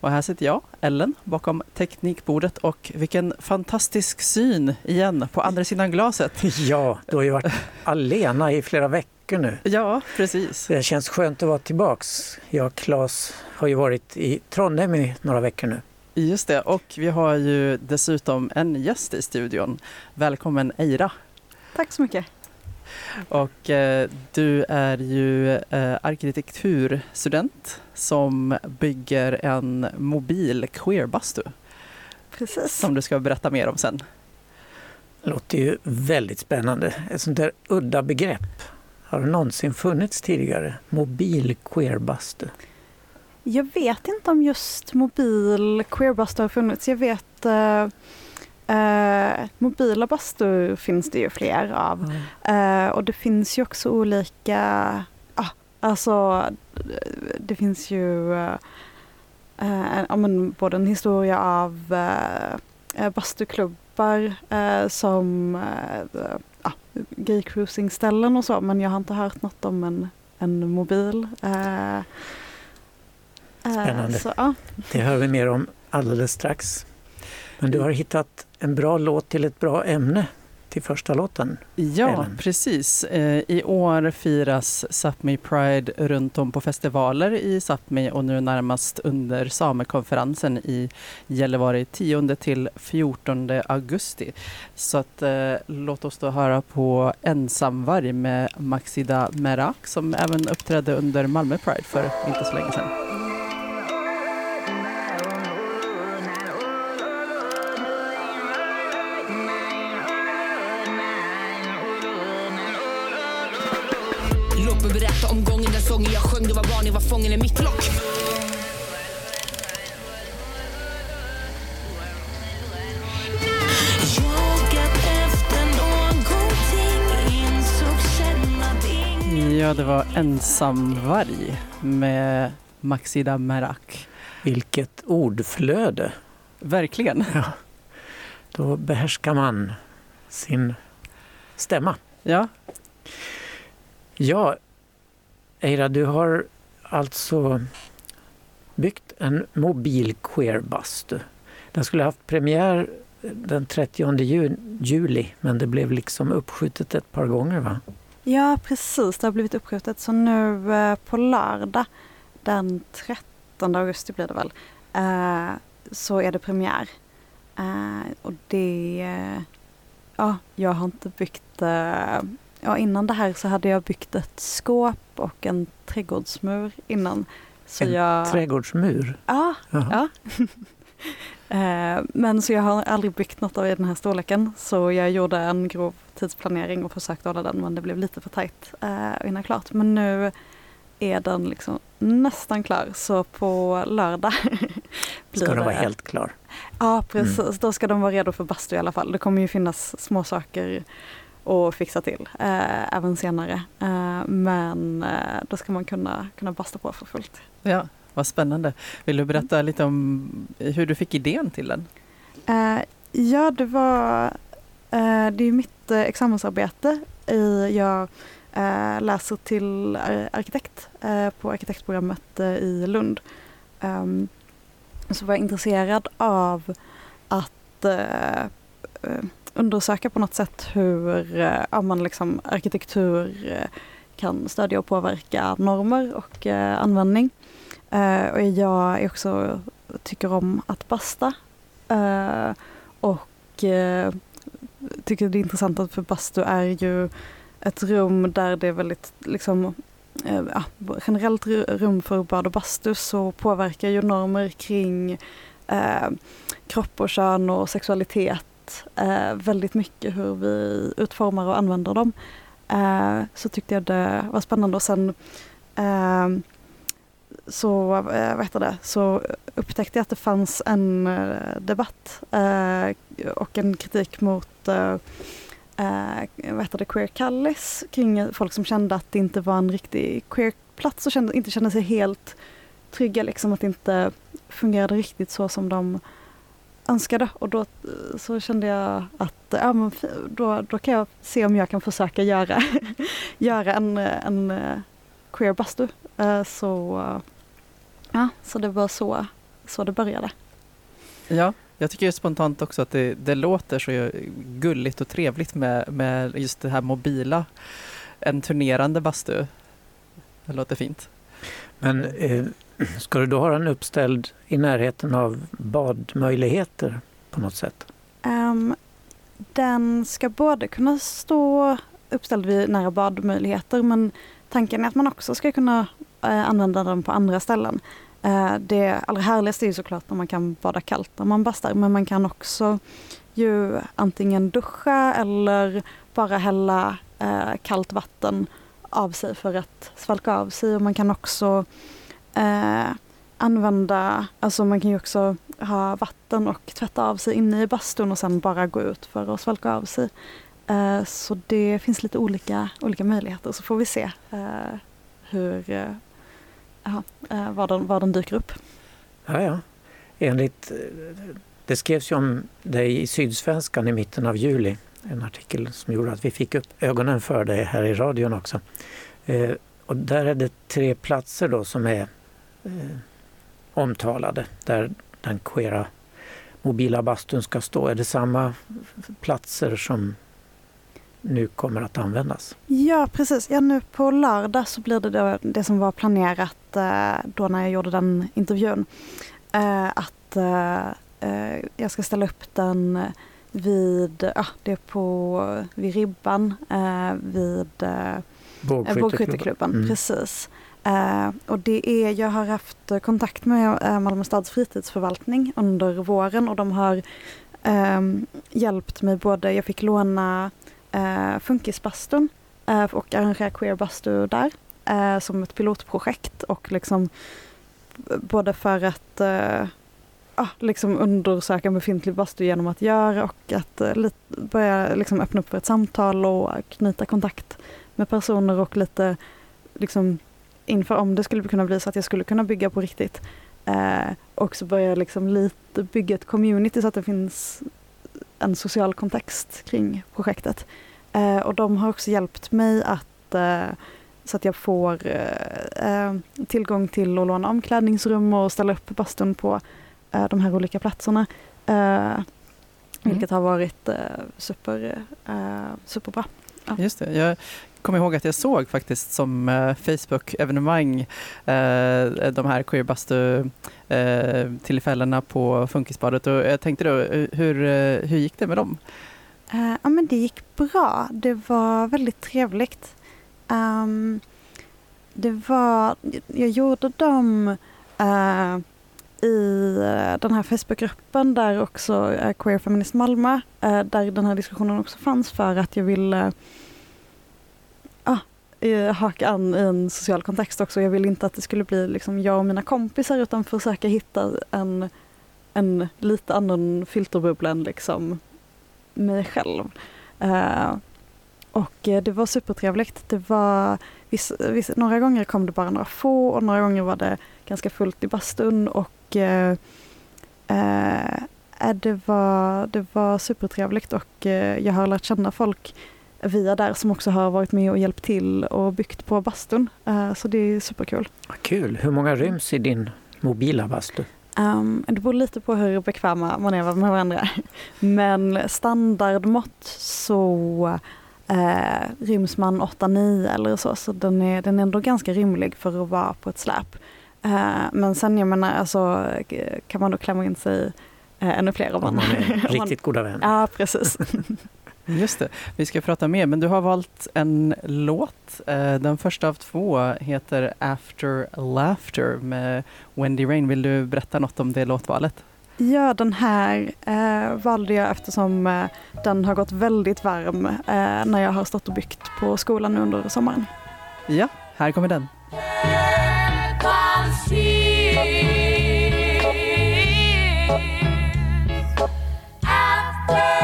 Och här sitter jag, Ellen, bakom teknikbordet och vilken fantastisk syn igen på andra sidan glaset. Ja, du har ju varit alena i flera veckor nu. Ja, precis. Det känns skönt att vara tillbaks. Jag och Claes har ju varit i Trondheim i några veckor nu. Just det, och vi har ju dessutom en gäst i studion. Välkommen Eira. Tack så mycket. Och eh, du är ju eh, arkitekturstudent som bygger en mobil queerbastu. Precis. Som du ska berätta mer om sen. Det låter ju väldigt spännande. Ett sånt där udda begrepp. Har det någonsin funnits tidigare? Mobil queerbastu? Jag vet inte om just mobil queerbastu har funnits. Jag vet eh, eh, mobila bastu finns det ju fler av. Mm. Eh, och det finns ju också olika, alltså det finns ju eh, eh, men, både en historia av eh, bastuklubbar eh, som eh, ah, gaycruisingställen och så men jag har inte hört något om en, en mobil. Eh, eh, Spännande. Så, ja. Det hör vi mer om alldeles strax. Men du har hittat en bra låt till ett bra ämne till första låten. Ja, Ellen. precis. Eh, I år firas Sápmi Pride runt om på festivaler i Sápmi och nu närmast under samekonferensen i Gällivare 10 till 14 augusti. Så att, eh, låt oss då höra på Ensamvarg med Maxida Merak som även uppträdde under Malmö Pride för inte så länge sedan. Sången jag sjöng Det var barn, jag var fången i mitt lock Jagat efter någonting Insåg sen att ingen Ja, det var Ensamvarg med Maxida Merak. Vilket ordflöde! Verkligen. Då behärskar man sin stämma. Ja, Ja, Eira, du har alltså byggt en mobil queerbastu. Den skulle haft premiär den 30 juli men det blev liksom uppskjutet ett par gånger va? Ja, precis. Det har blivit uppskjutet. Så nu eh, på lördag den 13 augusti blir det väl, eh, så är det premiär. Eh, och det, eh, ja, jag har inte byggt, eh, ja innan det här så hade jag byggt ett skåp och en trädgårdsmur innan. Så en jag, trädgårdsmur. ja, Jaha. Ja. Eh, Men så jag har aldrig byggt något av i den här storleken så jag gjorde en grov tidsplanering och försökte hålla den men det blev lite för tajt eh, att hinna klart. Men nu är den liksom nästan klar så på lördag blir Ska den vara helt klar? Ja precis, då ska de vara redo för bastu i alla fall. Det kommer ju finnas små saker att fixa till eh, även senare. Eh, men eh, då ska man kunna, kunna basta på för fullt. Ja, vad spännande. Vill du berätta lite om hur du fick idén till den? Eh, ja, det var eh, det är mitt eh, examensarbete. I, jag läser till ar- arkitekt på arkitektprogrammet i Lund. Ehm, så var jag intresserad av att undersöka på något sätt hur eh, ja, man liksom arkitektur eh, kan stödja och påverka normer och eh, användning. Eh, och jag är också tycker om att basta Eh, och eh, tycker det är intressant att för bastu är ju ett rum där det är väldigt liksom ja, generellt rum för bad och bastu så påverkar ju normer kring kropp och kön och sexualitet eh, väldigt mycket hur vi utformar och använder dem. Eh, så tyckte jag det var spännande och sen eh, så, eh, vad heter det, så upptäckte jag att det fanns en eh, debatt eh, och en kritik mot eh, eh, vad heter det, queer kallis kring folk som kände att det inte var en riktig queer-plats och kände, inte kände sig helt trygga, liksom att det inte fungerade riktigt så som de önskade. Och då så kände jag att ja, men, då, då kan jag se om jag kan försöka göra, göra en, en eh, queer bastu. Eh, Så, ja, så det var så, så det började. Ja, jag tycker spontant också att det, det låter så gulligt och trevligt med, med just det här mobila, en turnerande bastu. Det låter fint. Men eh, ska du då ha den uppställd i närheten av badmöjligheter på något sätt? Um, den ska både kunna stå uppställd vid nära badmöjligheter men tanken är att man också ska kunna eh, använda den på andra ställen. Eh, det allra härligaste är såklart när man kan bada kallt när man bastar men man kan också ju antingen duscha eller bara hälla eh, kallt vatten av sig för att svalka av sig och man kan också eh, använda, alltså man kan ju också ha vatten och tvätta av sig inne i bastun och sen bara gå ut för att svalka av sig. Eh, så det finns lite olika, olika möjligheter så får vi se eh, hur, eh, ja, eh, var, den, var den dyker upp. Ja, ja. Enligt, eh, det skrevs ju om dig i Sydsvenskan i mitten av juli. En artikel som gjorde att vi fick upp ögonen för dig här i radion också. Eh, och där är det tre platser då som är eh, omtalade där den queera mobila bastun ska stå. Är det samma platser som nu kommer att användas? Ja precis, ja, nu på lördag så blir det då det som var planerat eh, då när jag gjorde den intervjun. Eh, att eh, jag ska ställa upp den vid, ja det är på, vid ribban vid Bågskytteklubben. Bågskytteklubben. Mm. Precis. Eh, och det är, jag har haft kontakt med eh, Malmö stads fritidsförvaltning under våren och de har eh, hjälpt mig både, jag fick låna eh, Funkisbastun eh, och arrangera Queerbastu där eh, som ett pilotprojekt och liksom både för att eh, liksom undersöka en befintlig bastu genom att göra och att eh, börja liksom öppna upp för ett samtal och knyta kontakt med personer och lite liksom inför om det skulle kunna bli så att jag skulle kunna bygga på riktigt. Eh, och så börja liksom lite bygga ett community så att det finns en social kontext kring projektet. Eh, och de har också hjälpt mig att eh, så att jag får eh, eh, tillgång till att låna omklädningsrum och ställa upp bastun på eh, de här olika platserna. Eh, Vilket har varit eh, super, eh, superbra. Just det. Jag kommer ihåg att jag såg faktiskt som eh, Facebook-evenemang eh, de här queerbastu-tillfällena eh, tillfällena på Funkisbadet och jag tänkte då, eh, hur, eh, hur gick det med dem? Eh, ja men det gick bra. Det var väldigt trevligt. Um, det var, jag gjorde dem eh, i eh, den här Facebookgruppen där också eh, Queer Feminist Malmö, eh, där den här diskussionen också fanns för att jag ville eh, haka an i en social kontext också. Jag ville inte att det skulle bli liksom jag och mina kompisar utan försöka hitta en, en lite annan filterbubbla än liksom mig själv. Eh, och eh, det var supertrevligt. Det var, viss, viss, några gånger kom det bara några få och några gånger var det ganska fullt i bastun och eh, eh det, var, det var supertrevligt och eh, jag har lärt känna folk via där som också har varit med och hjälpt till och byggt på bastun. Eh, så det är superkul. Kul! Hur många ryms i din mobila bastu? Um, det beror lite på hur bekväma man är med varandra. Men standardmått så eh, ryms man 8-9 eller så, så den är, den är ändå ganska rymlig för att vara på ett släp. Eh, men sen jag menar, alltså, kan man då klämma in sig eh, ännu fler om man, man är om man riktigt goda vänner. Ja, precis. Just det, vi ska prata mer men du har valt en låt. Eh, Den första av två heter After Laughter med Wendy Rain. Vill du berätta något om det låtvalet? Ja, den här eh, valde jag eftersom eh, den har gått väldigt varm eh, när jag har stått och byggt på skolan under sommaren. Ja, här kommer den. After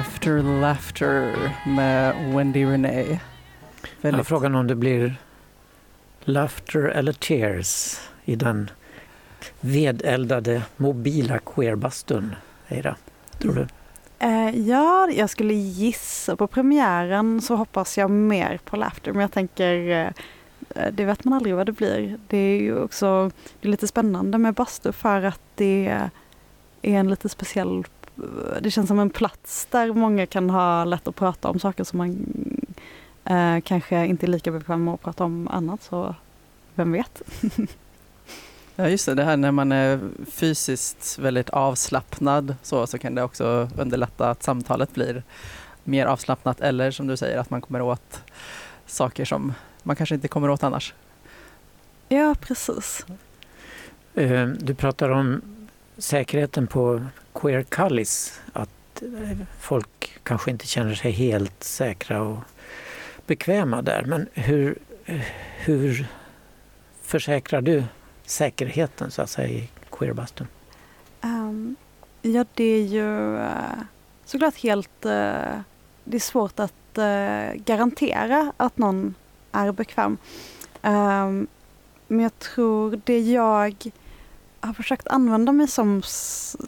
After Laughter med Wendy Renee. Ja, Väldigt, frågan om det blir laughter eller tears i den vedeldade mobila queerbastun. Eira, tror du? Eh, ja, jag skulle gissa på premiären så hoppas jag mer på Laughter. Men jag tänker, eh, det vet man aldrig vad det blir. Det är ju också det är lite spännande med bastu för att det är en lite speciell, det känns som en plats där många kan ha lätt att prata om saker som man eh, kanske inte är lika bekväm med att prata om annat. Så vem vet? Ja just det, det här när man är fysiskt väldigt avslappnad så, så kan det också underlätta att samtalet blir mer avslappnat eller som du säger att man kommer åt saker som man kanske inte kommer åt annars. Ja, precis. Eh, Du pratar om säkerheten på Queer Cullis. Att eh, folk kanske inte känner sig helt säkra och bekväma där. Men hur, hur försäkrar du säkerheten så att säga i queerbastun? Um, ehm, ja, det är ju eh, såklart helt... Eh, det är svårt att garantera att någon är bekväm. Um, men jag tror det jag har försökt använda mig som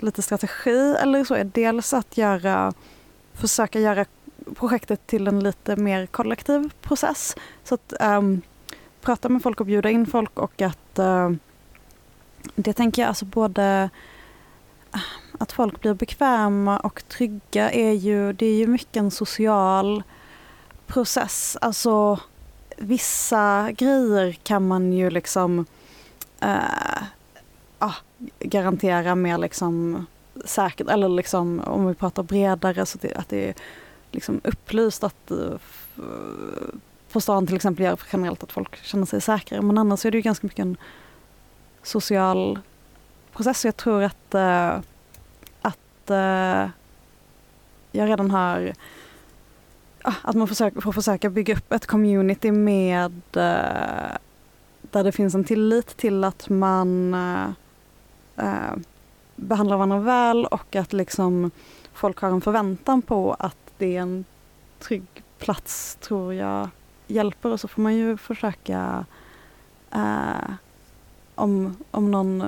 lite strategi eller så är dels att göra, försöka göra projektet till en lite mer kollektiv process. Så att um, prata med folk och bjuda in folk och att uh, det tänker jag alltså både eh, att folk blir bekväma och trygga är ju, det är ju mycket en social process. Alltså vissa grejer kan man ju liksom uh, garantera mer liksom säkert, eller liksom om vi pratar bredare så att det är liksom upplyst att eh, på stan till exempel gör generellt att folk känner sig säkrare. Men annars är det ju ganska mycket en social process. Jag tror att, eh, att eh, jag redan har ah, att man försöker, får försöka bygga upp ett community med där det finns en tillit till att man eh, behandlar varandra väl och att liksom folk har en förväntan på att det är en trygg plats tror jag hjälper och så får man ju försöka eh, om, om någon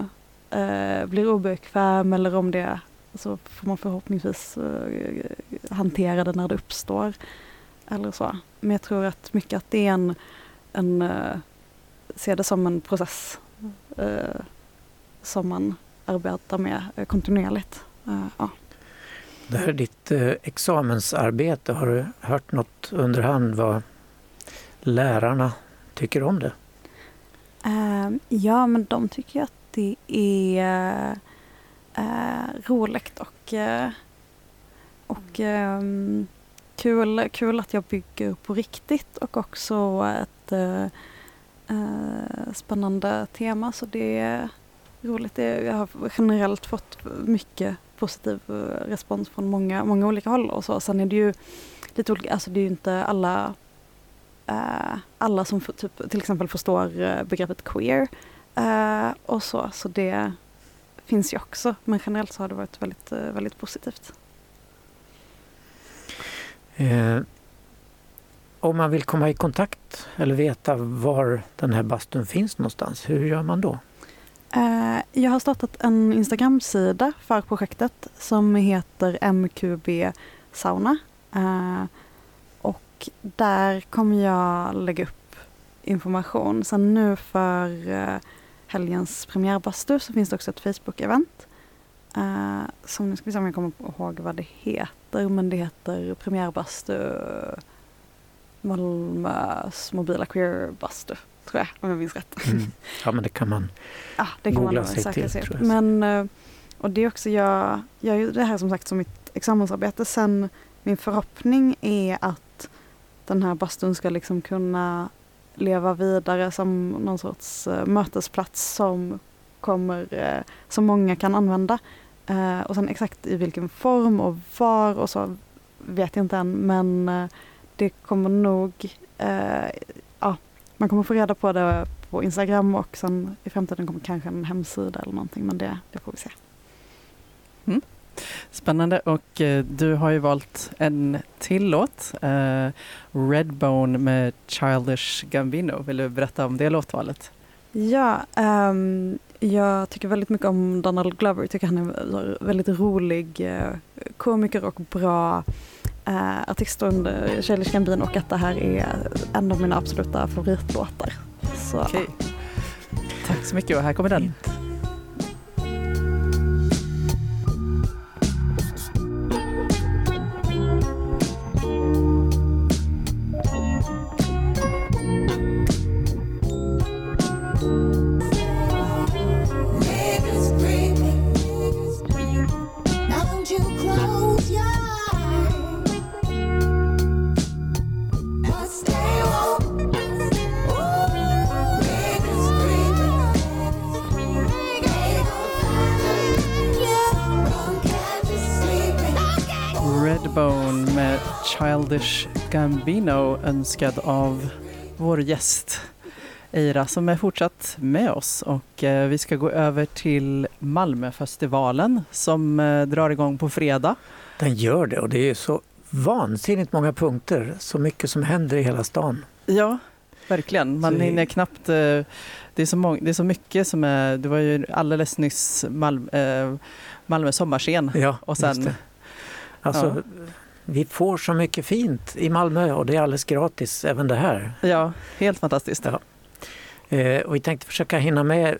eh, blir obekväm eller om det så får man förhoppningsvis eh, hantera det när det uppstår. Eller så. Men jag tror att mycket att det är en, en eh, se det som en process eh, som man arbetar med eh, kontinuerligt. Eh, ja. Det här är ditt eh, examensarbete. Har du hört något under hand vad lärarna tycker om det? Eh, ja, men de tycker att det är roligt och, och ehm, kul, kul att jag bygger på riktigt och också ett spännande tema. Så det roligt. Jag har generellt fått mycket positiv eh, respons från många, många olika håll och så. Sen är det ju lite olika, alltså det är ju inte alla eh, alla som för, typ, till exempel förstår eh, begreppet queer eh, och så. Så det finns ju också. Men generellt så har det varit väldigt, eh, väldigt positivt. Eh, om man vill komma i kontakt eller veta var den här bastun finns någonstans, hur gör man då? Eh, jag har startat en Instagram-sida för projektet som heter MQB Sauna. Eh, och där kommer jag lägga upp information. Sen nu för eh, helgens premiärbastu så finns det också ett Facebook-event. Som nu ska vi se om jag kommer ihåg vad det heter. Men det heter premiärbastu Malmös mobila queerbastu. Tror jag, om jag minns rätt. Mm. Ja, men det kan man. Ja, det kan Googla man sig till, tror jag. Men, eh, och det är också, jag jag gör ju det här som sagt som mitt examensarbete. Sen min förhoppning är att den här bastun ska liksom kunna leva vidare som någon sorts eh, mötesplats som kommer, eh, som många kan använda. Och sen exakt i vilken form och var och så vet jag inte än men det kommer nog, man kommer få reda på det på Instagram och sen i framtiden kommer kanske en hemsida eller någonting men det, det får vi se. Spännande. Och eh, du har ju valt en till låt. Eh, Redbone med Childish Gambino. Vill du berätta om det låtvalet? Ja, ehm, jag tycker väldigt mycket om Donald Glover. Jag tycker han är väldigt rolig eh, komiker och bra eh, artist under Childish Gambino och detta här är en av mina absoluta favoritlåtar. Så Okej. Tack så mycket och här kommer den. Redbone med Childish Gambino önskad av vår gäst Eira som är fortsatt med oss och eh, vi ska gå över till Malmöfestivalen som eh, drar igång på fredag. Den gör det och det är så vansinnigt många punkter, så mycket som händer i hela stan. Ja, verkligen. Man Så det- hinner knappt... eh, Det är, så mång, det är så mycket som är... Det var ju alldeles nyss Malm, eh, Malmö sommarscen. Ja, Och sen- just det. Vi får så mycket fint i Malmö och det är alldeles gratis även det här. Ja, helt fantastiskt. Ja. Eh, och vi tänkte försöka hinna med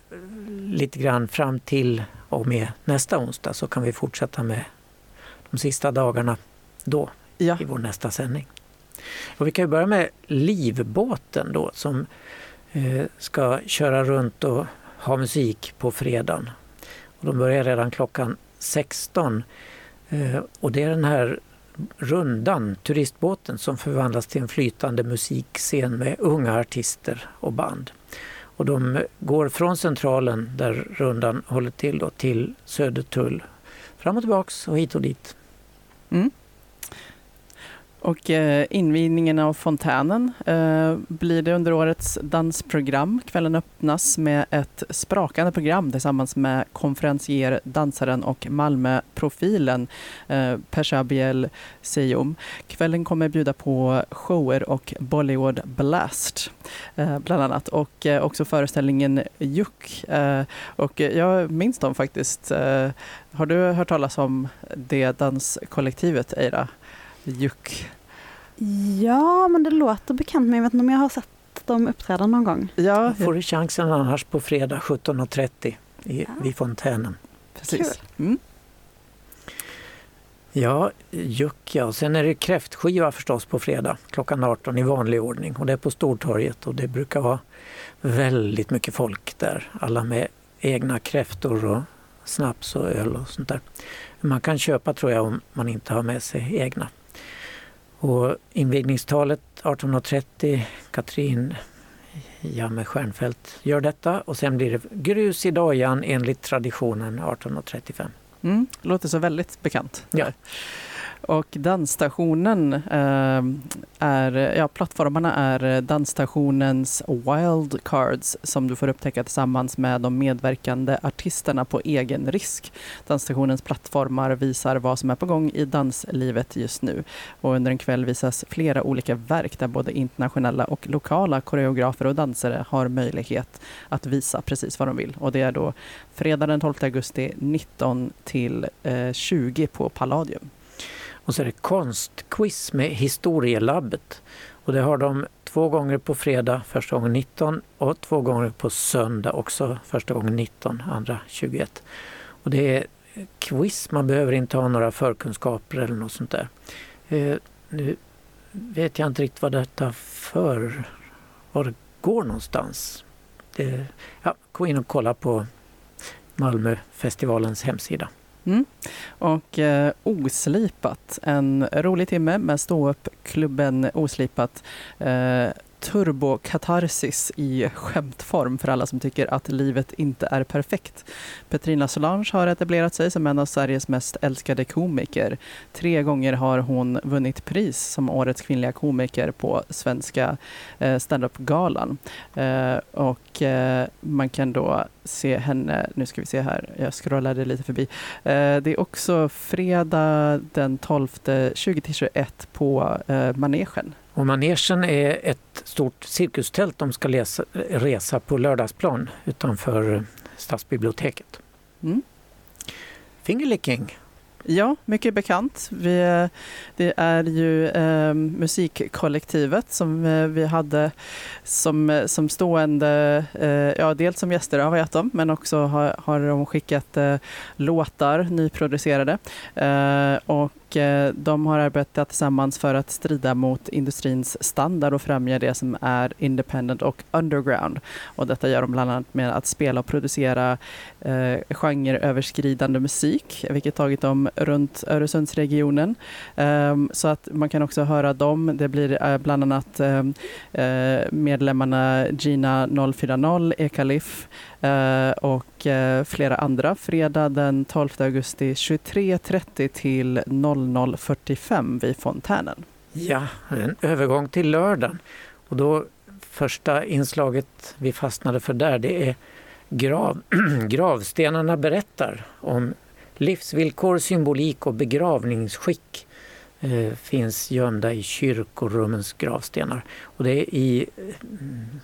lite grann fram till och med nästa onsdag så kan vi fortsätta med de sista dagarna då Ja, i vår nästa sändning. Och vi kan ju börja med livbåten då som eh, ska köra runt och ha musik på fredagen. Och de börjar redan klockan 16. Eh, och det är den här rundan, turistbåten, som förvandlas till en flytande musikscen med unga artister och band. Och de går från centralen där rundan håller till då, till Södertull. Fram och tillbaks och hit och dit. Mm. Och eh, invigningen av fontänen eh, blir det under årets dansprogram. Kvällen öppnas med ett sprakande program tillsammans med konferencier, dansaren och Malmöprofilen eh, Pershabiel Kvällen kommer bjuda på shower och Bollywood Blast eh, bland annat och eh, också föreställningen Juck. Eh, och jag minns dem faktiskt. Eh, har du hört talas om det danskollektivet Eira? Juck. Ja, men det låter bekant men jag vet inte om jag har sett dem uppträda någon gång. Ja, får du chansen annars på fredag 17.30 i, vid fontänen. precis. Mm. Ja, juck ja. Sen är det kräftskiva förstås på fredag klockan 18 i vanlig ordning. Och det är på Stortorget och det brukar vara väldigt mycket folk där. Alla med egna kräftor och snaps och öl och sånt där. Man kan köpa tror jag om man inte har med sig egna. Och invigningstalet 18.30, Katrin Jamme Stjernfeldt gör detta och sen blir det grus i dojan enligt traditionen 18.35. Mm. Låter så väldigt bekant. Ja. Och dansstationen eh, är, ja plattformarna är dansstationens wildcards som du får upptäcka tillsammans med de medverkande artisterna på egen risk. Dansstationens plattformar visar vad som är på gång i danslivet just nu. Och under en kväll visas flera olika verk där både internationella och lokala koreografer och dansare har möjlighet att visa precis vad de vill. Och det är då fredag den 12 augusti 19 till eh, 20 på Palladium. Och så är det konstquiz med Historielabbet. Och det har de två gånger på fredag, första gången 19 och två gånger på söndag också, första gången 19, andra 21. Och det är quiz, man behöver inte ha några förkunskaper eller något sånt där. Eh, nu vet jag inte riktigt vad detta för, var det går någonstans. Det, ja, gå in och kolla på Malmöfestivalens hemsida. Mm. Och eh, Oslipat, en rolig timme med ståuppklubben Oslipat. Eh, turbokatarsis i skämtform för alla som tycker att livet inte är perfekt. Petrina Solange har etablerat sig som en av Sveriges mest älskade komiker. Tre gånger har hon vunnit pris som årets kvinnliga komiker på Svenska eh, standup-galan. Eh, och eh, man kan då se henne, nu ska vi se här, jag scrollade lite förbi. Det är också fredag den 12 20-21 på Manegen. Och manegen är ett stort cirkustält de ska läsa, resa på lördagsplan utanför stadsbiblioteket. Mm. Fingerlicking, Ja, mycket bekant. Vi, det är ju eh, musikkollektivet som eh, vi hade som, som stående, eh, ja dels som gäster har jag dem, men också har, har de skickat eh, låtar nyproducerade. Eh, och eh, de har arbetat tillsammans för att strida mot industrins standard och främja det som är independent och underground. Och detta gör de bland annat med att spela och producera eh, genreöverskridande musik, vilket tagit dem runt Öresundsregionen. Eh, så att man kan också höra dem. Det blir eh, bland annat ehm, eh, medlemmarna Gina 040, Ekalif Eh, och eh, flera andra. Fredag den 12 augusti 23.30 till 00.45 vid Fontänen. ja, en övergång till lördagen. Och då första inslaget vi fastnade för där, det är grav, Gravstenarna berättar om livsvillkor, symbolik och begravningsskick eh, finns gömda i kyrkorummens gravstenar. Och det är i mm,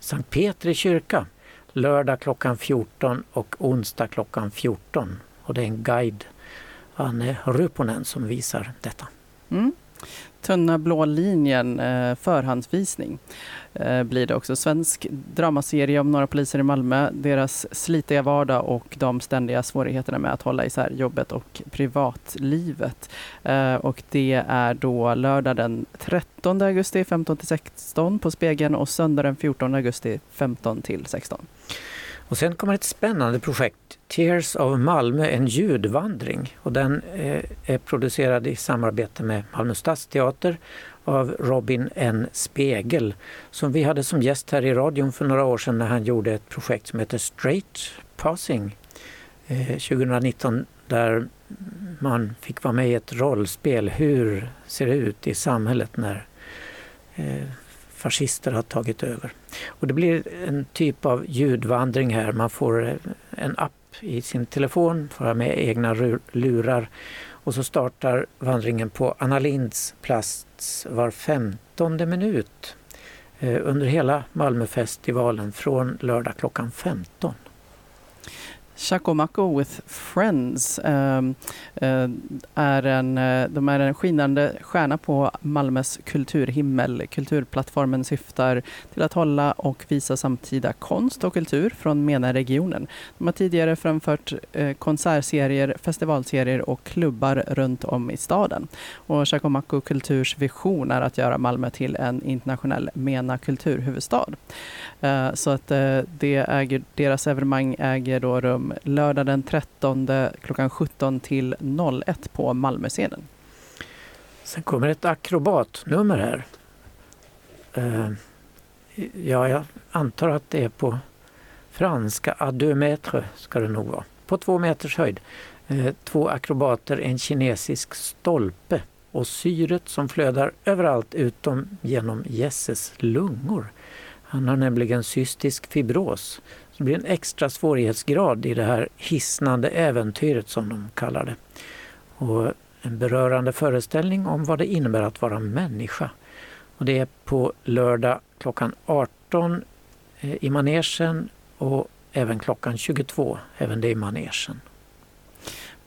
Sankt Petri kyrka, lördag klockan 14 och onsdag klockan 14. Och det är en guide, Anne Ruponen, som visar detta. Mm. Tunna blå linjen, eh, förhandsvisning eh, blir det också. Svensk dramaserie om några poliser i Malmö, deras slitiga vardag och de ständiga svårigheterna med att hålla isär jobbet och privatlivet. Eh, och det är då lördag den 13 augusti 15 till 16 på Spegeln och söndag den 14 augusti 15 till 16. Och sen kommer ett spännande projekt, Tears of Malmö, en ljudvandring. Och den eh, är producerad i samarbete med Malmö stadsteater av Robin N. Spegel som vi hade som gäst här i radion för några år sedan när han gjorde ett projekt som heter Straight Passing eh, 2019 där man fick vara med i ett rollspel. Hur ser det ut i samhället när eh, fascister har tagit över? Och det blir en typ av ljudvandring här. Man får eh, en app i sin telefon, får ha med egna lurar och så startar vandringen på Anna Linds plats var femtonde minut eh, under hela Malmöfestivalen från lördag klockan 15. Chaco with Friends um, uh, är en, eh, de är en skinande stjärna på Malmös kulturhimmel. Kulturplattformen syftar till att hålla och visa samtida konst och kultur från MENA-regionen. De har tidigare framfört uh, konsertserier, festivalserier och klubbar runt om i staden. Och Chaco Kulturs vision är att göra Malmö till en internationell MENA-kulturhuvudstad. Uh, Så att det äger, deras evenemang äger då rum lördag den 13 klockan 17 till 01 på Malmöscenen. Sen kommer ett akrobatnummer här. Uh, ja, jag antar att det är på franska. À deux mètres, ska det nog vara. På två meters höjd. Uh, två akrobater, en kinesisk stolpe och syret som flödar överallt utom genom Jesses lungor. Han har nämligen cystisk fibros. Det blir en extra svårighetsgrad i det här hisnande äventyret som de kallar det. Och en berörande föreställning om vad det innebär att vara människa. Och det är på lördag klockan 18 eh, i manegen och även klockan 22, även det i manegen.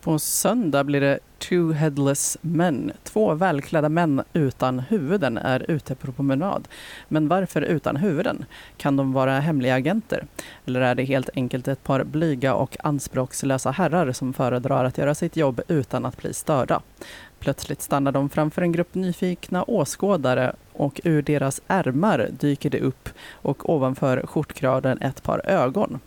På söndag blir det Two Headless Men. Två välklädda män utan huvuden är ute på promenad. Men varför utan huvuden? Kan de vara hemliga agenter? Eller är det helt enkelt ett par blyga och anspråkslösa herrar som föredrar att göra sitt jobb utan att bli störda? Plötsligt stannar de framför en grupp nyfikna åskådare och ur deras ärmar dyker det upp och ovanför skjortkragen ett par ögon.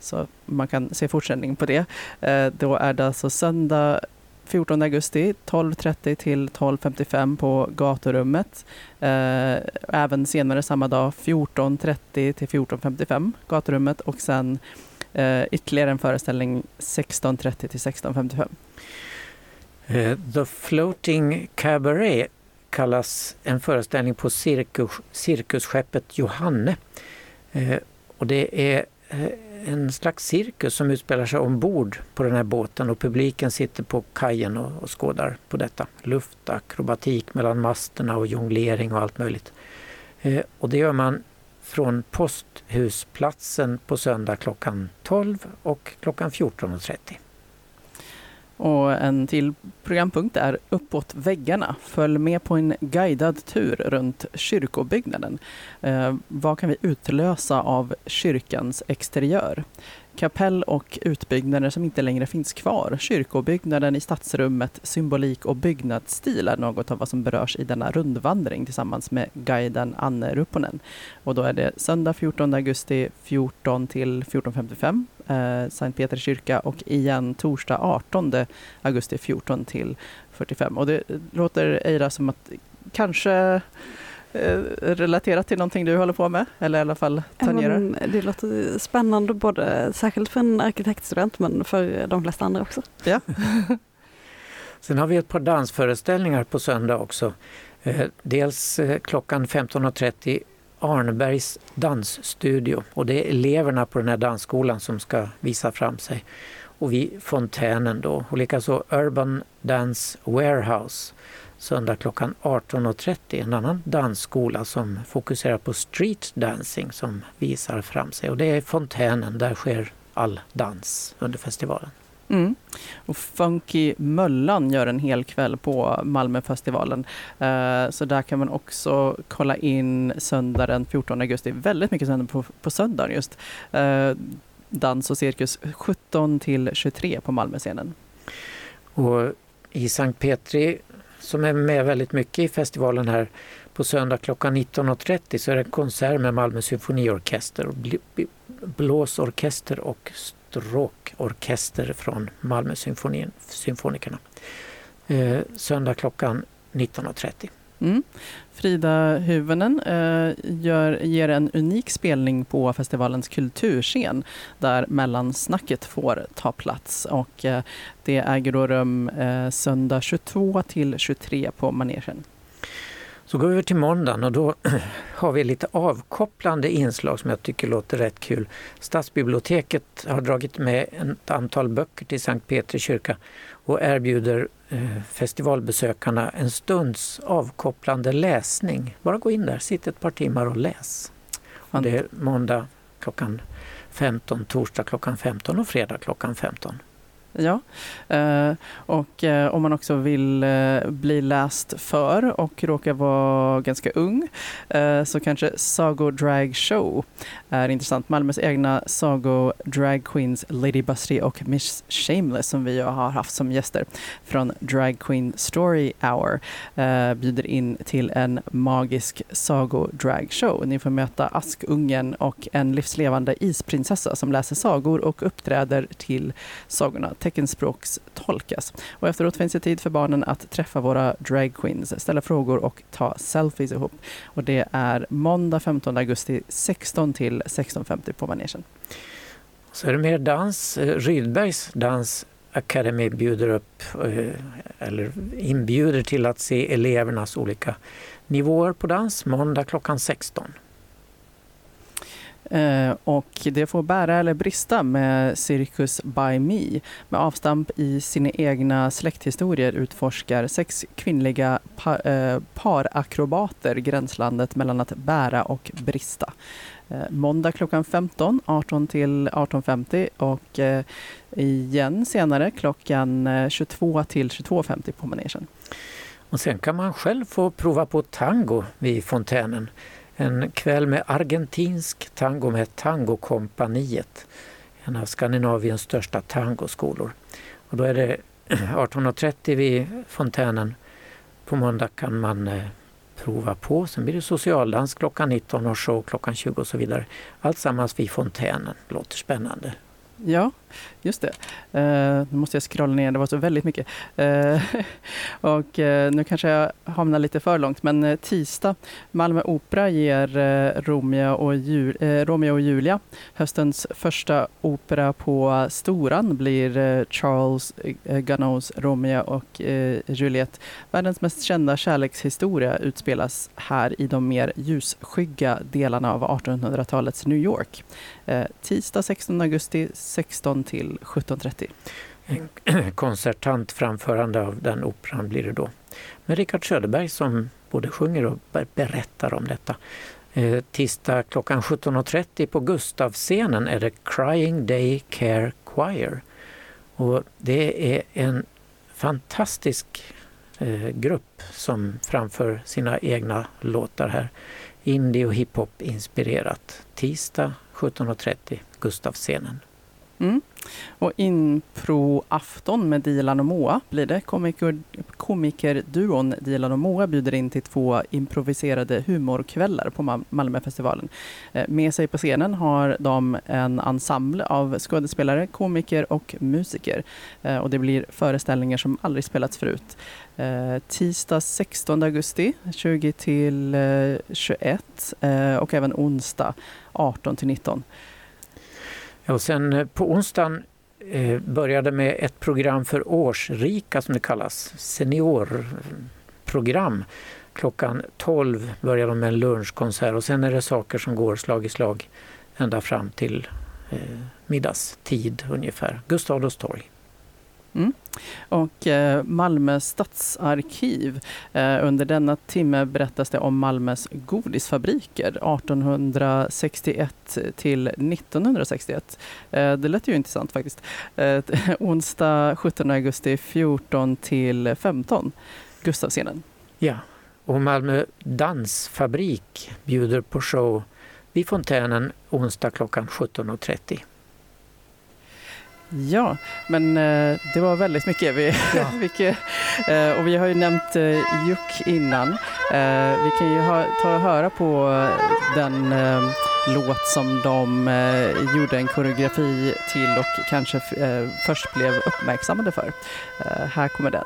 Så man kan se fortsättning på det. Eh, Då är det alltså söndag 14 augusti 12.30 till 12.55 på gaturummet. Eh, även senare samma dag 14.30 till 14.55 gaturummet och sen eh, ytterligare en föreställning 16.30 till 16.55. Eh, The Floating Cabaret kallas en föreställning på cirkus, cirkusskeppet Johanne. Eh, och det är eh, en slags cirkus som utspelar sig ombord på den här båten och publiken sitter på kajen och, och skådar på detta. Luftakrobatik mellan masterna och jonglering och allt möjligt. Eh, och det gör man från Posthusplatsen på söndag klockan 12 och klockan 14.30. Och en till programpunkt är Uppåt väggarna. Följ med på en guidad tur runt kyrkobyggnaden. Eh, vad kan vi utlösa av kyrkans exteriör? Kapell och utbyggnader som inte längre finns kvar. Kyrkobyggnaden i stadsrummet, symbolik och byggnadsstil är något av vad som berörs i denna rundvandring tillsammans med guiden Anne Rupponen. Och då är det söndag 14 augusti 14 till 14.55 eh, Sankt Petri kyrka och igen torsdag 18 augusti 14 till 45. Och det låter Eira som att kanske eh, relaterat till någonting du håller på med eller i alla fall tangerar. Men det låter spännande både särskilt för en arkitektstudent men för de flesta andra också. Ja. Sen har vi ett par dansföreställningar på söndag också. Eh, dels eh, klockan 15.30 Arnebergs dansstudio. Och det är eleverna på den här dansskolan som ska visa fram sig. Och vid Fontänen då. Och likaså Urban Dance Warehouse. Söndag klockan 18.30 en annan dansskola som fokuserar på street dancing som visar fram sig. Och det är Fontänen, där sker all dans under festivalen. Mm. Och Funky Möllan gör en hel kväll på Malmöfestivalen. Eh, så där kan man också kolla in söndag den 14 augusti. Väldigt mycket söndag på, på söndagen just. Eh, dans och cirkus 17 till 23 på Malmöscenen. Och i Sankt Petri som är med väldigt mycket i festivalen här på söndag klockan 19.30 så är det en konsert med Malmö symfoniorkester, blåsorkester och stråkorkester från Malmö symfonin, symfonikerna. Eh, söndag klockan 19.30. Mm. Frida Hyvönen eh, gör, ger en unik spelning på festivalens kulturscen där mellansnacket får ta plats. Och, eh, det äger då rum eh, söndag 22 till 23 på manegen. Så går vi över till måndagen och då har vi lite avkopplande inslag som jag tycker låter rätt kul. Stadsbiblioteket har dragit med ett antal böcker till Sankt Petri kyrka och erbjuder eh, festivalbesökarna en stunds avkopplande läsning. Bara gå in där, sitt ett par timmar och läs. Och det är måndag klockan 15, torsdag klockan 15 och fredag klockan 15. Ja, eh, och eh, om man också vill eh, bli läst för och råkar vara ganska ung så kanske Sago Drag Show är intressant. Malmös egna Sago Drag Queens Lady Busty och Miss Shameless som vi har haft som gäster från Drag Queen Story Hour bjuder in till en magisk Sago Drag Show. Ni får möta Askungen och en livslevande isprinsessa som läser sagor och uppträder till sagorna teckenspråkstolkas. Och efteråt finns det tid för barnen att träffa våra drag queens, ställa frågor och ta selfies ihop. Och det är måndag 15 augusti 16 till 16.50 på manegen. Så är det mer dans. Eh, Rydbergs Dans Academy bjuder upp eh, eller inbjuder till att se elevernas olika nivåer på dans måndag klockan 16. Eh, och det får bära eller brista med Circus by Me. Med avstamp i sina egna släkthistorier utforskar sex kvinnliga pa, eh, parakrobater gränslandet mellan att bära och brista. Eh, måndag klockan 15, 18 till 18.50 och igen senare klockan 22 till 22.50 på manegen. Och sen kan man själv få prova på tango vid fontänen. En kväll med argentinsk tango med Tangokompaniet. En av Skandinaviens största tangoskolor. Och då är det 18.30 vid fontänen. På måndag kan man eh, prova på. Sen blir det socialdans klockan 19 och show klockan 20 och så vidare. Allt sammans vid fontänen. Låter spännande. Ja, Just det. Uh, nu måste jag scrolla ner, det var så väldigt mycket. Uh, och uh, nu kanske jag hamnar lite för långt, men tisdag, Malmö Opera ger Romeo, och Jul Romeo och Julia. Höstens första opera på Storan blir Charles eh, Romeo och eh, Juliet. Världens mest kända kärlekshistoria utspelas här i de mer ljusskygga delarna av 1800-talets New York. Tisdag 16 augusti 16 till 17.30. En koncertant framförande av den operan blir det då. Med Richard Söderberg som både sjunger och berättar om detta. Eh, tisdag klockan 17.30 på Gustavscenen är det Crying Day Care Choir. Och det är en fantastisk eh, grupp som framför sina egna låtar här. Indie och hiphop inspirerat. Tisdag 17.30 Gustavscenen. Mm. Och improafton med Dilan och Moa blir det. Komiker, komikerduon Dilan och Moa bjuder in till två improviserade humorkvällar på Malmöfestivalen. Eh, med sig på scenen har de en ensemble av skådespelare, komiker och musiker. Eh, och det blir föreställningar som aldrig spelats förut. Eh, tisdag 16 augusti 20 till 21 och även onsdag 18 till 19. Ja, och sen eh, på onsdagen eh, började med ett program för årsrika som det kallas, seniorprogram. Klockan 12 börjar de med en lunchkonsert och sen är det saker som går slag i slag ända fram till eh, middagstid ungefär. Gustav Adolfs torg. Mm. Och eh, Malmö stadsarkiv. Eh, under denna timme berättas det om Malmös godisfabriker 1861 till 1961. Eh, det lät ju intressant faktiskt. Eh, onsdag 17 augusti 14 till 15. Gustavscenen. Ja, och Malmö dansfabrik bjuder på show vid Fontänen onsdag klockan 17.30. Ja, men eh, det var väldigt mycket. Vi, Ja. mycket eh, och vi har ju nämnt eh, Juck innan. Eh, vi kan ju ha, ta och höra på den låt som de gjorde en koreografi till och kanske först blev uppmärksammade för. Här kommer den.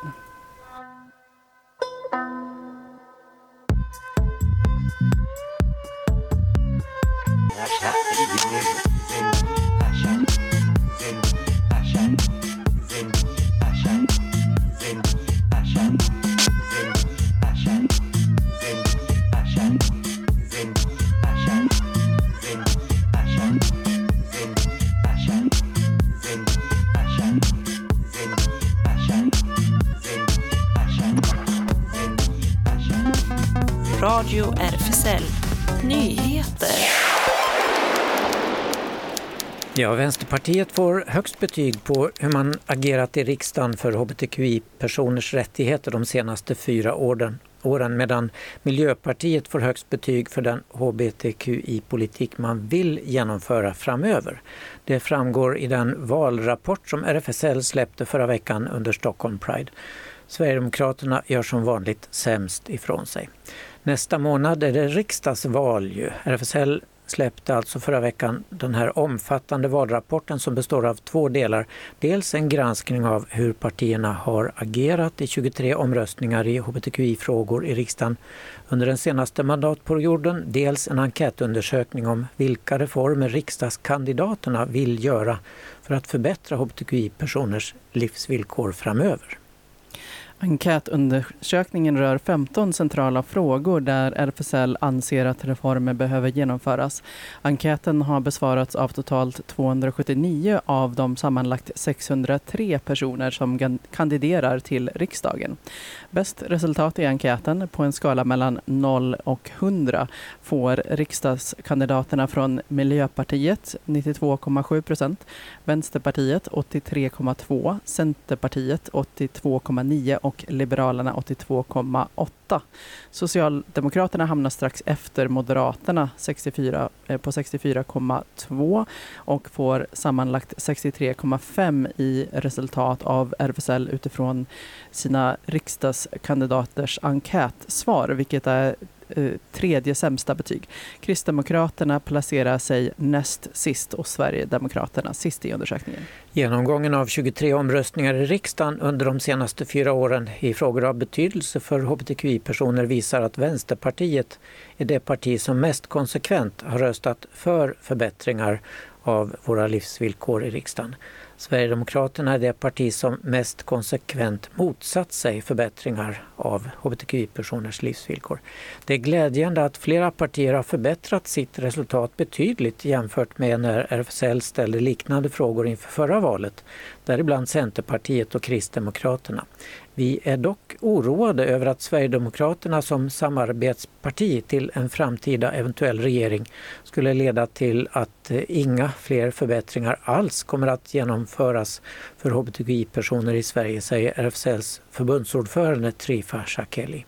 Vänsterpartiet får högst betyg på hur man agerat i riksdagen för hbtqi-personers rättigheter de senaste fyra åren, åren medan Miljöpartiet får högst betyg för den hbtqi-politik man vill genomföra framöver. Det framgår i den valrapport som RFSL släppte förra veckan under Stockholm Pride. Sverigedemokraterna gör som vanligt sämst ifrån sig. Nästa månad är det riksdagsval ju. RFSL släppte alltså förra veckan den här omfattande valrapporten som består av två delar. Dels en granskning av hur partierna har agerat i 23 omröstningar i hbtqi-frågor i riksdagen under den senaste mandatperioden. Dels en enkätundersökning om vilka reformer riksdagskandidaterna vill göra för att förbättra hbtqi-personers livsvillkor framöver. Enkätundersökningen rör 15 centrala frågor där RFSL anser att reformer behöver genomföras. Enkäten har besvarats av totalt 279 av de sammanlagt 603 personer som kandiderar till riksdagen. Bäst resultat i enkäten på en skala mellan 0 och 100 får riksdagskandidaterna från Miljöpartiet 92,7 procent, Vänsterpartiet 83,2, Centerpartiet 82,9 och Liberalerna 82,8. Socialdemokraterna hamnar strax efter Moderaterna 64, eh, på 64,2 och får sammanlagt 63,5 i resultat av RFSL utifrån sina riksdagskandidaters enkätsvar, vilket är eh, tredje sämsta betyg. Kristdemokraterna placerar sig näst sist och Sverigedemokraterna sist i undersökningen. Genomgången av 23 omröstningar i riksdagen under de senaste fyra åren i frågor av betydelse för hbtqi-personer visar att Vänsterpartiet är det parti som mest konsekvent har röstat för förbättringar av våra livsvillkor i riksdagen. Sverigedemokraterna är det parti som mest konsekvent motsatt sig förbättringar av hbtqi-personers livsvillkor. Det är glädjande att flera partier har förbättrat sitt resultat betydligt jämfört med när RFSL ställde liknande frågor inför förra valet, däribland Centerpartiet och Kristdemokraterna. Vi är dock oroade över att Sverigedemokraterna som samarbetsparti till en framtida eventuell regering skulle leda till att eh, inga fler förbättringar alls kommer att genomföras för hbtqi-personer i Sverige, säger RFSLs förbundsordförande farsa Kelly.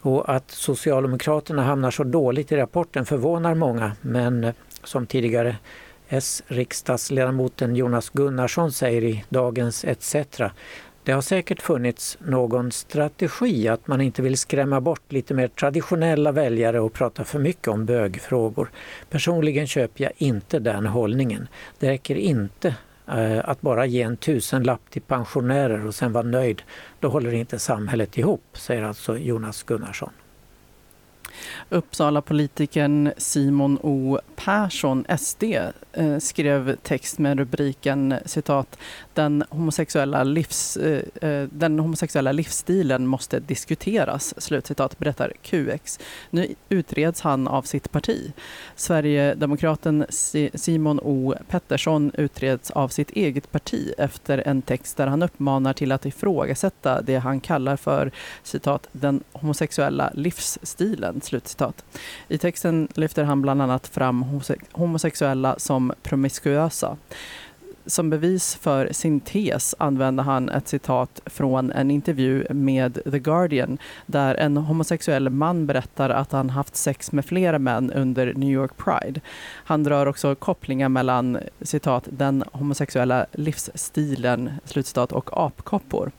Och att Socialdemokraterna hamnar så dåligt i rapporten förvånar många, men eh, som tidigare S-riksdagsledamoten Jonas Gunnarsson säger i dagens ETC. Det har säkert funnits någon strategi att man inte vill skrämma bort lite mer traditionella väljare och prata för mycket om bögfrågor. Personligen köper jag inte den hållningen. Det räcker inte Eh, att bara ge en tusenlapp till pensionärer och sen vara nöjd. Då håller inte samhället ihop, säger alltså Jonas Gunnarsson. Uppsala-politikern Simon O Persson, SD, eh, skrev text med rubriken citat den homosexuella, livs, eh, eh, den homosexuella livsstilen måste diskuteras, slutcitat, berättar QX. Nu utreds han av sitt parti. Sverigedemokraten Simon O Pettersson utreds av sitt eget parti efter en text där han uppmanar till att ifrågasätta det han kallar för citat, den homosexuella livsstilen. Slutcitat. I texten lyfter han bland annat fram homosexuella som promiskuösa. Som bevis för sin tes använder han ett citat från en intervju med The Guardian där en homosexuell man berättar att han haft sex med flera män under New York Pride. Han drar också kopplingar mellan citat, den homosexuella livsstilen slutcitat, och apkoppor.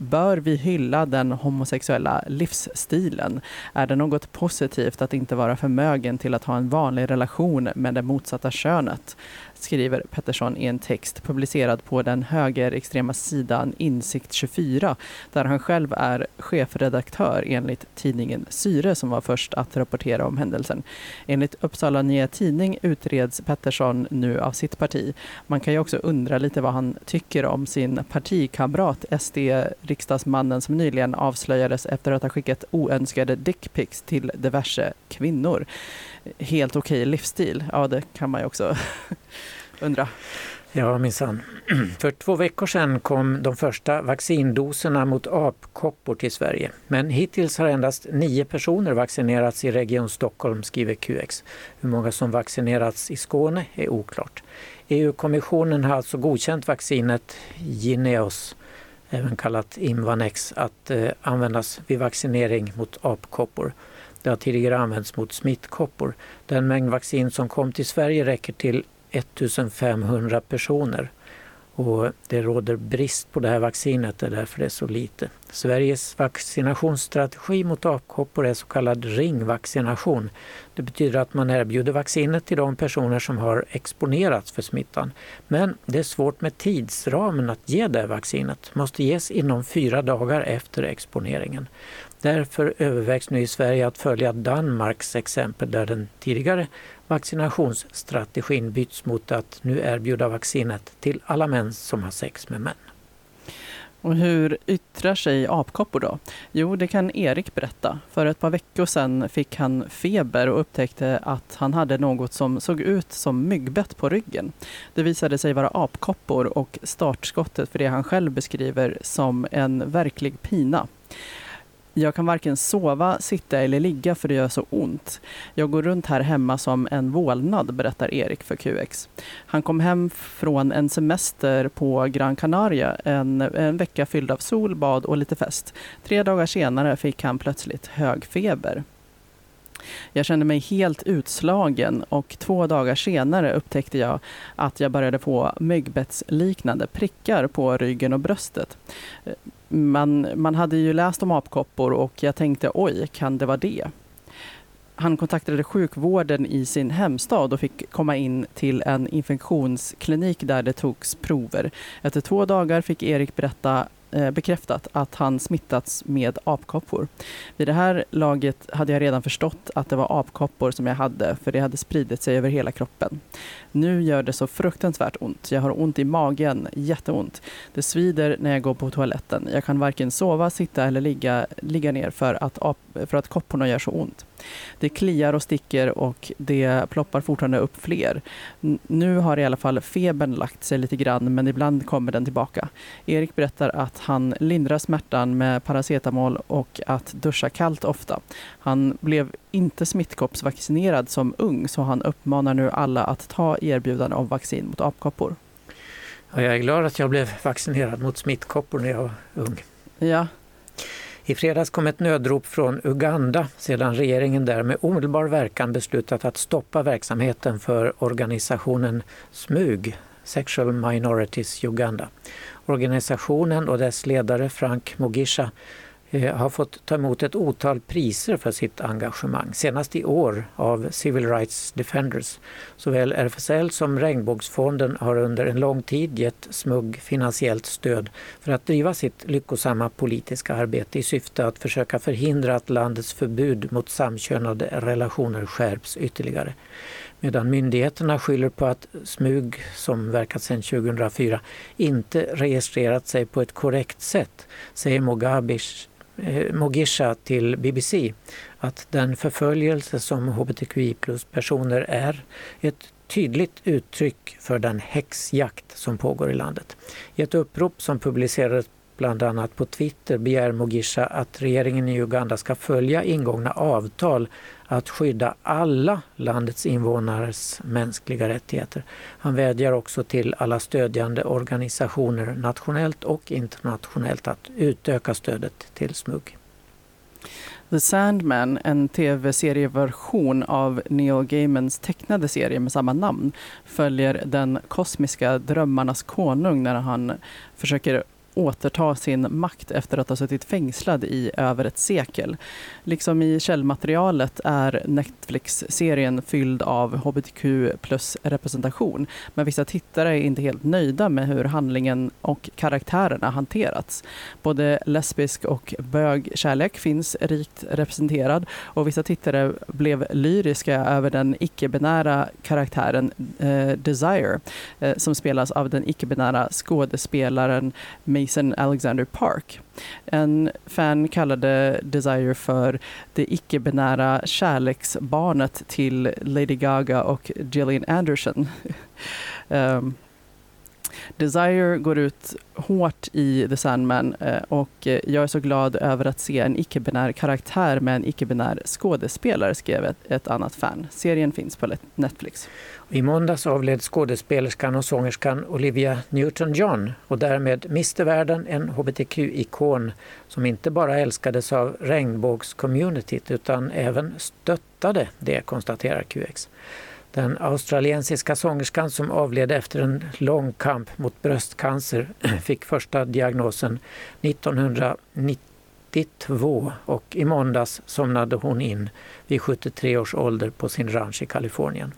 Bör vi hylla den homosexuella livsstilen? Är det något positivt att inte vara förmögen till att ha en vanlig relation med det motsatta könet? Skriver Pettersson i en text publicerad på den högerextrema sidan Insikt 24 där han själv är chefredaktör enligt tidningen Syre som var först att rapportera om händelsen. Enligt Uppsala Nya Tidning utreds Pettersson nu av sitt parti. Man kan ju också undra lite vad han tycker om sin partikamrat SD-riksdagsmannen som nyligen avslöjades efter att ha skickat oönskade dickpics till diverse kvinnor. Helt okej livsstil, ja det kan man ju också undra. Ja, minsann. För två veckor sedan kom de första vaccindoserna mot apkoppor till Sverige. Men hittills har endast nio personer vaccinerats i Region Stockholm, skriver QX. Hur många som vaccinerats i Skåne är oklart. EU-kommissionen har alltså godkänt vaccinet Gineos, även kallat Imvanex, att eh, användas vid vaccinering mot apkoppor. Det har tidigare använts mot smittkoppor. Den mängd vaccin som kom till Sverige räcker till 1500 personer. Och det råder brist på det här vaccinet, det är därför det är så lite. Sveriges vaccinationsstrategi mot apkoppor är så kallad ringvaccination. Det betyder att man erbjuder vaccinet till de personer som har exponerats för smittan. Men det är svårt med tidsramen att ge det här vaccinet. Det måste ges inom fyra dagar efter exponeringen. Därför övervägs nu i Sverige att följa Danmarks exempel där den tidigare vaccinationsstrategin byts mot att nu erbjuda vaccinet till alla män som har sex med män. Och hur yttrar sig apkoppor då? Jo, det kan Erik berätta. För ett par veckor sedan fick han feber och upptäckte att han hade något som såg ut som myggbett på ryggen. Det visade sig vara apkoppor och startskottet för det han själv beskriver som en verklig pina. Jag kan varken sova, sitta eller ligga för det gör så ont. Jag går runt här hemma som en vålnad, berättar Erik för QX. Han kom hem från en semester på Gran Canaria, en, en vecka fylld av sol, bad och lite fest. Tre dagar senare fick han plötsligt hög feber. Jag kände mig helt utslagen och två dagar senare upptäckte jag att jag började få myggbettsliknande prickar på ryggen och bröstet. Man, man hade ju läst om apkoppor och jag tänkte oj, kan det vara det? han kontaktade sjukvården i sin hemstad och fick komma in till en infektionsklinik där det togs prover. Efter två dagar fick Erik berätta Eh, bekräftat att han smittats med apkoppor. Vid det här laget hade jag redan förstått att det var apkoppor som jag hade, för det hade spridit sig över hela kroppen. Nu gör det så fruktansvärt ont. Jag har ont i magen, jätteont. Det svider när jag går på toaletten. Jag kan varken sova, sitta eller ligga, ligga ner för att, ap- för att kopporna gör så ont. Det kliar och sticker och det ploppar fortfarande upp fler. Nu har i alla fall febern lagt sig lite grann, men ibland kommer den tillbaka. Erik berättar att han lindrar smärtan med paracetamol och att duscha kallt ofta. Han blev inte smittkoppsvaccinerad som ung, så han uppmanar nu alla att ta erbjudande om vaccin mot apkoppor. Ja, jag är glad att jag blev vaccinerad mot smittkoppor när jag var ung. Ja, i fredags kom ett nödrop från Uganda sedan regeringen där med omedelbar verkan beslutat att stoppa verksamheten för organisationen SMUG, Sexual Minorities Uganda. Organisationen och dess ledare Frank Mogisha Eh, har fått ta emot ett otal priser för sitt engagemang, senast i år av Civil Rights Defenders. Såväl RFSL som Regnbågsfonden har under en lång tid gett SMUG finansiellt stöd för att driva sitt lyckosamma politiska arbete i syfte att försöka förhindra att landets förbud mot samkönade relationer skärps ytterligare. Medan myndigheterna skyller på att SMUG, som verkat sedan 2004, inte registrerat sig på ett korrekt sätt, säger Mogabish Eh, Mogisha till BBC att den förföljelse som hbtqi plus-personer är ett tydligt uttryck för den häxjakt som pågår i landet. I ett upprop som publicerades bland annat på Twitter begär Mogisha att regeringen i Uganda ska följa ingångna avtal att skydda alla landets invånares mänskliga rättigheter. Han vädjar också till alla stödjande organisationer nationellt och internationellt att utöka stödet till SMUG. The Sandman, en tv-serieversion av Neil Gaimans tecknade serie med samma namn, följer den kosmiska drömmarnas konung när han försöker återta sin makt efter att ha suttit fängslad i över ett sekel. Liksom i källmaterialet är Netflix-serien fylld av hbtq plus representation, men vissa tittare är inte helt nöjda med hur handlingen och karaktärerna hanterats. Både lesbisk och bögkärlek finns rikt representerad och vissa tittare blev lyriska över den icke-binära karaktären eh, Desire eh, som spelas av den icke-binära skådespelaren Mason Alexander Park. En fan kallade Desire för det icke-binära kärleksbarnet till Lady Gaga och Gillian Anderson. um, Desire går ut hårt i The Sandman eh, och eh, jag är så glad över att se en icke-binär karaktär med en icke-binär skådespelare, skrev ett, ett annat fan. Serien finns på Netflix. I måndags avled skådespelerskan och sångerskan Olivia Newton-John och därmed miste världen en hbtq-ikon som inte bara älskades av regnbågscommunityt utan även stöttade det, konstaterar QX. Den australiensiska sångerskan som avled efter en lång kamp mot bröstcancer fick första diagnosen 1992 och i måndags somnade hon in vid 73 års ålder på sin ranch i Kalifornien.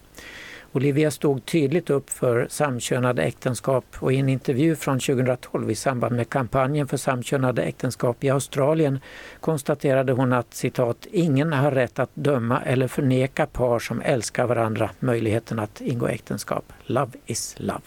Olivia stod tydligt upp för samkönade äktenskap och i en intervju från 2012 i samband med kampanjen för samkönade äktenskap i Australien konstaterade hon att citat, ”ingen har rätt att döma eller förneka par som älskar varandra möjligheten att ingå äktenskap. Love is love”.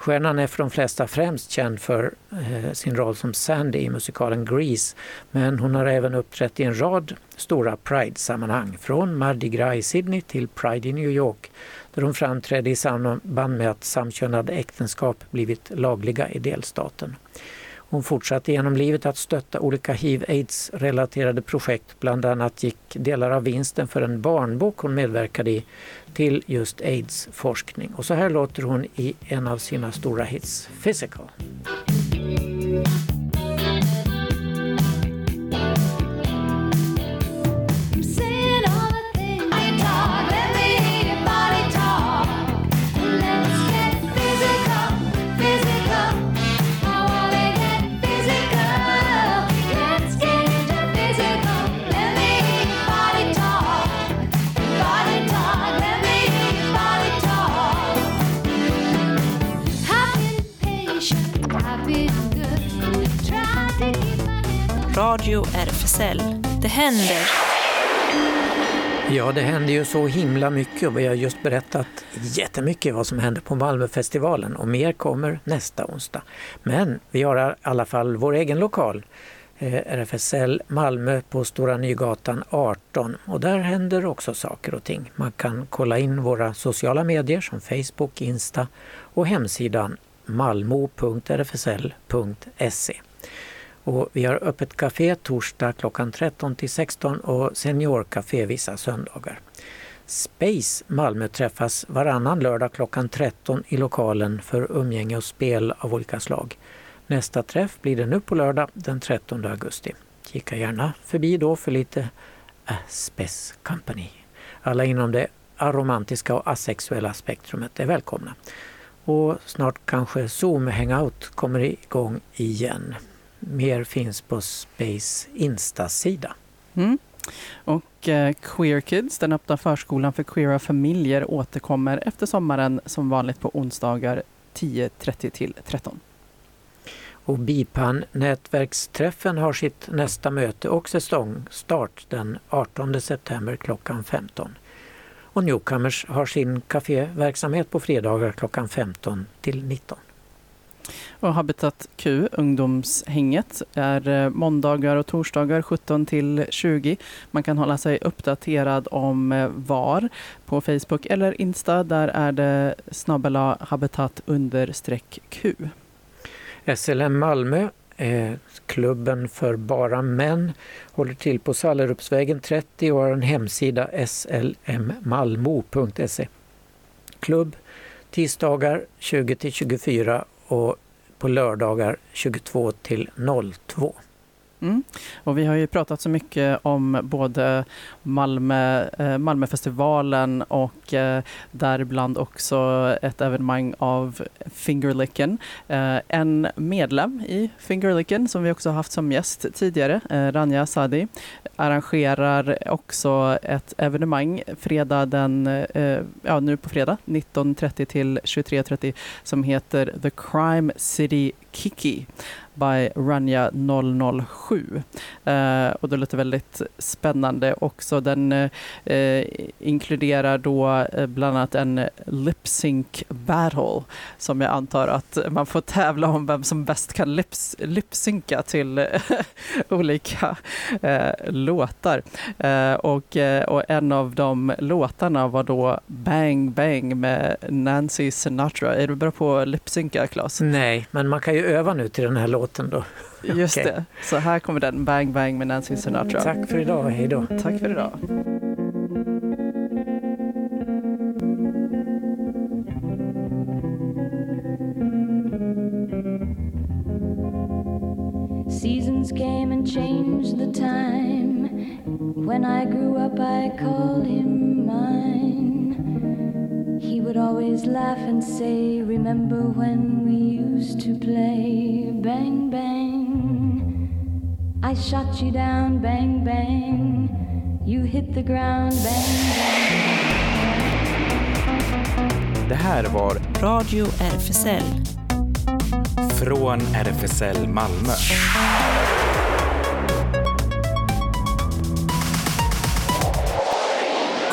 Stjärnan är för de flesta främst känd för eh, sin roll som Sandy i musikalen Grease, men hon har även uppträtt i en rad stora Pride-sammanhang, från Mardi Gras i Sydney till Pride i New York, där hon framträdde i samband med att samkönade äktenskap blivit lagliga i delstaten. Hon fortsatte genom livet att stötta olika hiv-aids-relaterade projekt. Bland annat gick delar av vinsten för en barnbok hon medverkade i till just aids-forskning. Och så här låter hon i en av sina stora hits, Physical. Radio RFSL. Det händer! Ja, det händer ju så himla mycket och vi har just berättat jättemycket vad som händer på Malmöfestivalen och mer kommer nästa onsdag. Men vi har i alla fall vår egen lokal, eh, RFSL Malmö på Stora Nygatan 18 och där händer också saker och ting. Man kan kolla in våra sociala medier som Facebook, Insta och hemsidan malmo.rfsl.se. Och vi har öppet café torsdag klockan 13 till 16 och seniorcafé vissa söndagar. Space Malmö träffas varannan lördag klockan 13 i lokalen för umgänge och spel av olika slag. Nästa träff blir det nu på lördag den 13 augusti. Kika gärna förbi då för lite A Space Company. Alla inom det aromantiska och asexuella spektrumet är välkomna. Och snart kanske Zoom Hangout kommer igång igen. Mer finns på Space Insta-sida. Mm. Och eh, Queer Kids, den öppna förskolan för queera familjer, återkommer efter sommaren som vanligt på onsdagar 10.30 till 13. Och BIPAN nätverksträffen har sitt nästa möte och säsongstart den 18 september klockan 15. Och Newcomers har sin kaféverksamhet på fredagar klockan 15 till 19. Och Habitat Q, ungdomshänget, är eh, måndagar och torsdagar 17 till 20. Man kan hålla sig uppdaterad om eh, var på Facebook eller Insta. Där är det snabbela habitat understreck Q. SLM Malmö, eh, klubben för bara män, håller till på Sallerupsvägen 30 och har en hemsida slmmalmo.se. Klubb tisdagar 20 till 24 och på lördagar 22 till 02. Mm. Och vi har ju pratat så mycket om både Malmö, eh, Malmöfestivalen och eh, däribland också ett evenemang av Fingerlicken. Eh, en medlem i Fingerlicken som vi också haft som gäst tidigare, eh, Rania Sadi, arrangerar också ett evenemang fredag den, eh, ja nu på fredag 19.30 till 23.30 som heter The Crime City Kiki by Ranja 007. Uh, och det låter väldigt spännande också. Den uh, inkluderar då eh, bland annat en lip sync battle som jag antar att man får tävla om vem som bäst kan lips, lipsynka till eh, olika uh, låtar. Och, och en av de låtarna var då Bang Bang med Nancy Sinatra. Är du bra på att lipsynka, Claes? Nej, men man kan ju öva nu till den här låten då. Just Okej. det. Så här kommer den, Bang Bang med Nancy Sinatra. Tack för idag, hej då. Tack för idag. Seasons came and changed the time. When I grew up, I called him mine. He would always laugh and say, Remember when we used to play bang bang? I shot you down, bang bang. You hit the ground, bang bang. Det här var Radio RFSL. Från RFSL Malmö.